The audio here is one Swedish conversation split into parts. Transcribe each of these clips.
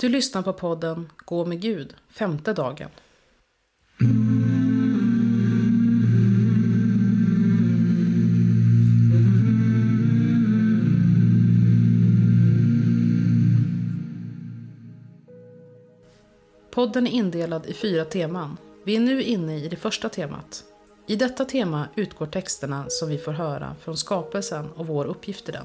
Du lyssnar på podden Gå med Gud, femte dagen. Podden är indelad i fyra teman. Vi är nu inne i det första temat. I detta tema utgår texterna som vi får höra från skapelsen och vår uppgift i den.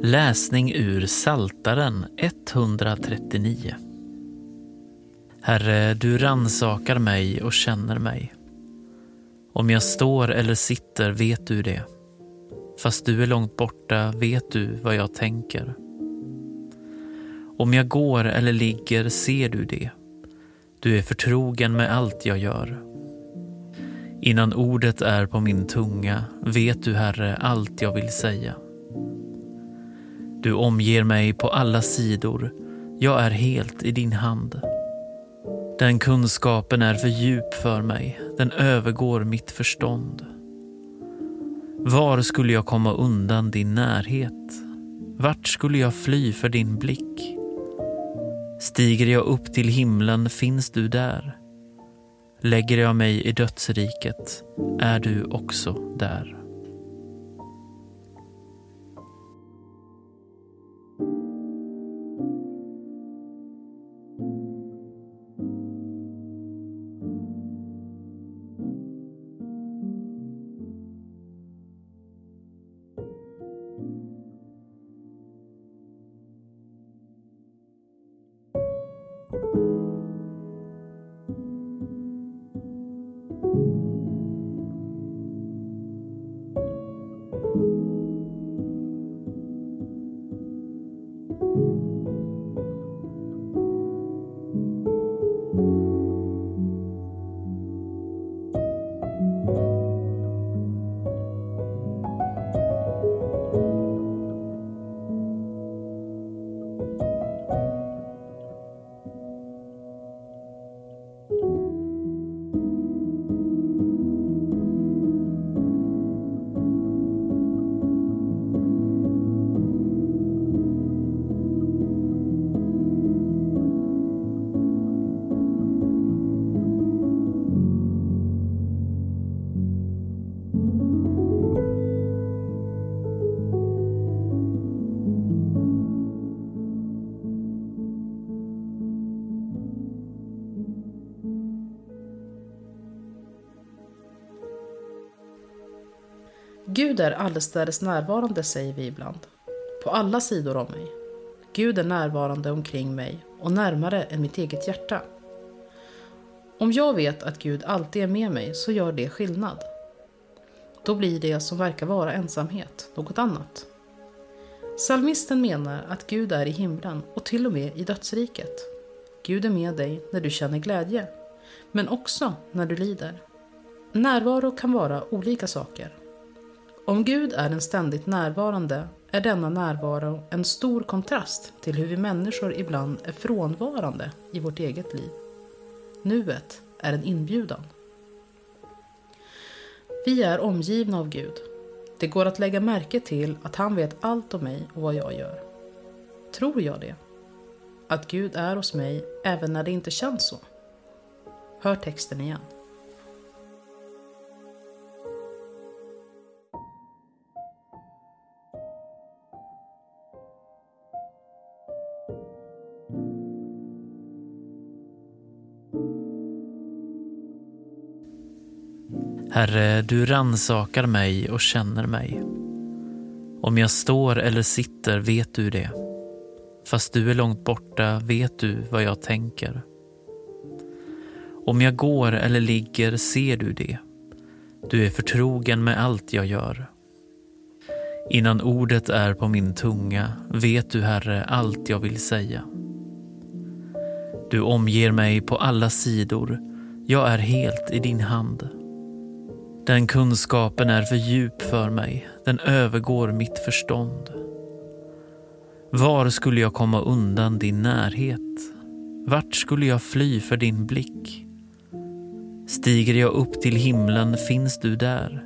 Läsning ur Saltaren 139. Herre, du ransakar mig och känner mig. Om jag står eller sitter vet du det. Fast du är långt borta vet du vad jag tänker. Om jag går eller ligger ser du det. Du är förtrogen med allt jag gör. Innan ordet är på min tunga vet du, Herre, allt jag vill säga. Du omger mig på alla sidor. Jag är helt i din hand. Den kunskapen är för djup för mig. Den övergår mitt förstånd. Var skulle jag komma undan din närhet? Vart skulle jag fly för din blick? Stiger jag upp till himlen finns du där. Lägger jag mig i dödsriket är du också där. Gud är allestädes närvarande, säger vi ibland. På alla sidor om mig. Gud är närvarande omkring mig och närmare än mitt eget hjärta. Om jag vet att Gud alltid är med mig så gör det skillnad. Då blir det som verkar vara ensamhet något annat. Salmisten menar att Gud är i himlen och till och med i dödsriket. Gud är med dig när du känner glädje, men också när du lider. Närvaro kan vara olika saker. Om Gud är den ständigt närvarande är denna närvaro en stor kontrast till hur vi människor ibland är frånvarande i vårt eget liv. Nuet är en inbjudan. Vi är omgivna av Gud. Det går att lägga märke till att han vet allt om mig och vad jag gör. Tror jag det? Att Gud är hos mig även när det inte känns så? Hör texten igen. Herre, du ransakar mig och känner mig. Om jag står eller sitter vet du det. Fast du är långt borta vet du vad jag tänker. Om jag går eller ligger ser du det. Du är förtrogen med allt jag gör. Innan ordet är på min tunga vet du, Herre, allt jag vill säga. Du omger mig på alla sidor. Jag är helt i din hand. Den kunskapen är för djup för mig. Den övergår mitt förstånd. Var skulle jag komma undan din närhet? Vart skulle jag fly för din blick? Stiger jag upp till himlen finns du där.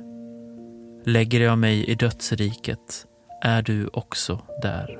Lägger jag mig i dödsriket är du också där.